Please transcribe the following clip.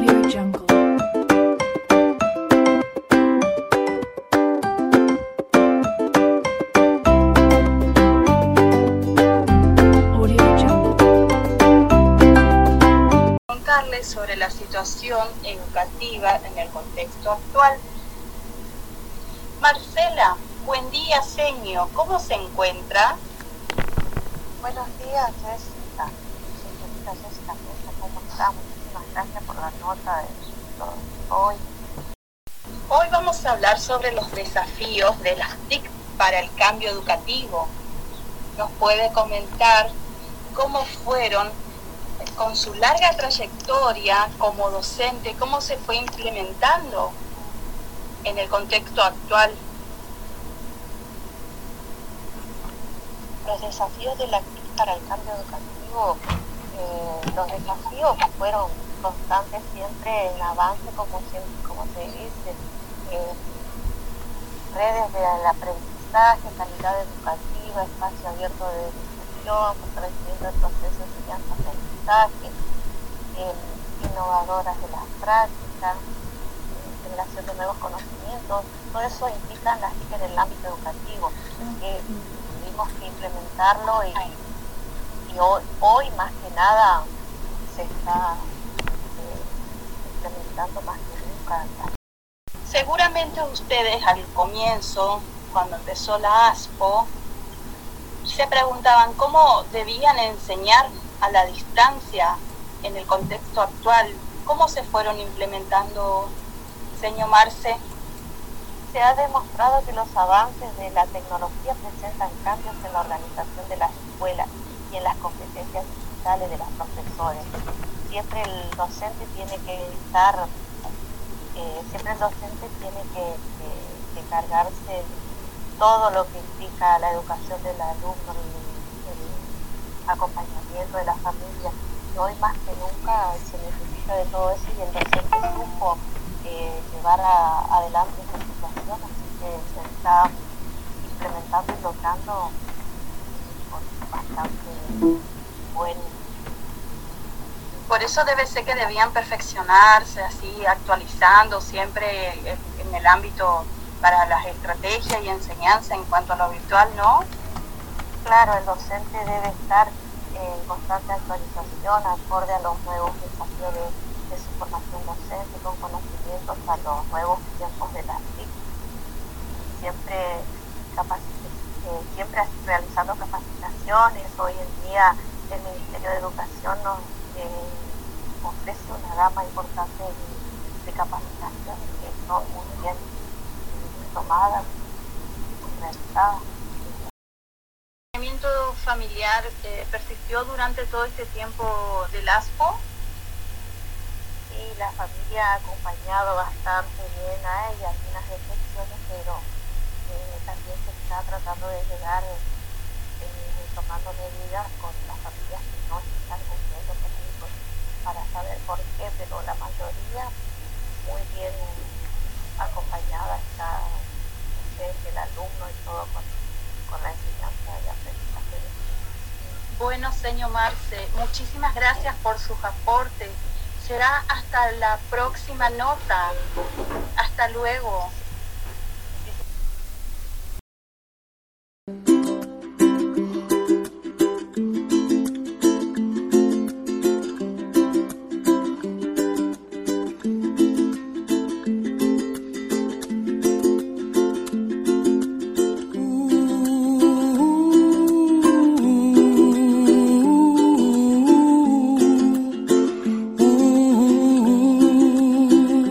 Audio Jungle. Audio Jungle. contarles sobre la situación educativa en el contexto actual. Marcela, buen día, señor. ¿Cómo se encuentra? Buenos días, Jessica. Señorita Jessica, ¿cómo está? Muchísimas gracias por la nota de hoy. Hoy vamos a hablar sobre los desafíos de las TIC para el cambio educativo. ¿Nos puede comentar cómo fueron, con su larga trayectoria como docente, cómo se fue implementando en el contexto actual? Los desafíos de la TIC para el cambio educativo, los desafíos fueron constantes siempre en avance, como, siempre, como se dice, eh, redes del aprendizaje, calidad educativa, espacio abierto de discusión, fortalecimiento del proceso de enseñanza-aprendizaje, innovadoras de las prácticas, generación de nuevos conocimientos, todo eso implica las en el ámbito educativo, que tuvimos que implementarlo y, y hoy, hoy más que nada se está eh, implementando más que nunca Seguramente ustedes al comienzo, cuando empezó la ASPO, se preguntaban cómo debían enseñar a la distancia en el contexto actual, cómo se fueron implementando, señor Marce. Se ha demostrado que los avances de la tecnología presentan cambios en la organización de las escuelas y en las competencias digitales de los profesores. Siempre el docente tiene que estar, eh, siempre el docente tiene que, que- que cargarse todo lo que implica la educación del alumno, el, acompañamiento de la familia. Y hoy más que nunca se necesita de todo eso y el docente supo eh, llevar adelante esta situación, así que se está implementando y logrando bastante buen Por eso debe ser que debían perfeccionarse, así actualizando siempre en- el ámbito para las estrategias y enseñanza en cuanto a lo virtual, ¿no? Claro, el docente debe estar en constante actualización acorde a los nuevos desafíos de, de su formación docente, con conocimientos a los nuevos tiempos de las TIC. Siempre, eh, siempre realizando Hoy en día el Ministerio de Educación nos eh, ofrece una gama importante de, de capacitaciones que son muy bien tomadas, muy realizadas. ¿El acompañamiento familiar eh, persistió durante todo este tiempo del ASPO? Sí, la familia ha acompañado bastante bien a ella, algunas excepciones, pero eh, también se está tratando de llegar medidas con las familias que no están cumpliendo con el pues, para saber por qué, pero la mayoría muy bien acompañada está el alumno y todo con, con la enseñanza y aprendizaje. Bueno, señor Marce, muchísimas gracias por sus aportes. Será hasta la próxima nota. Hasta luego.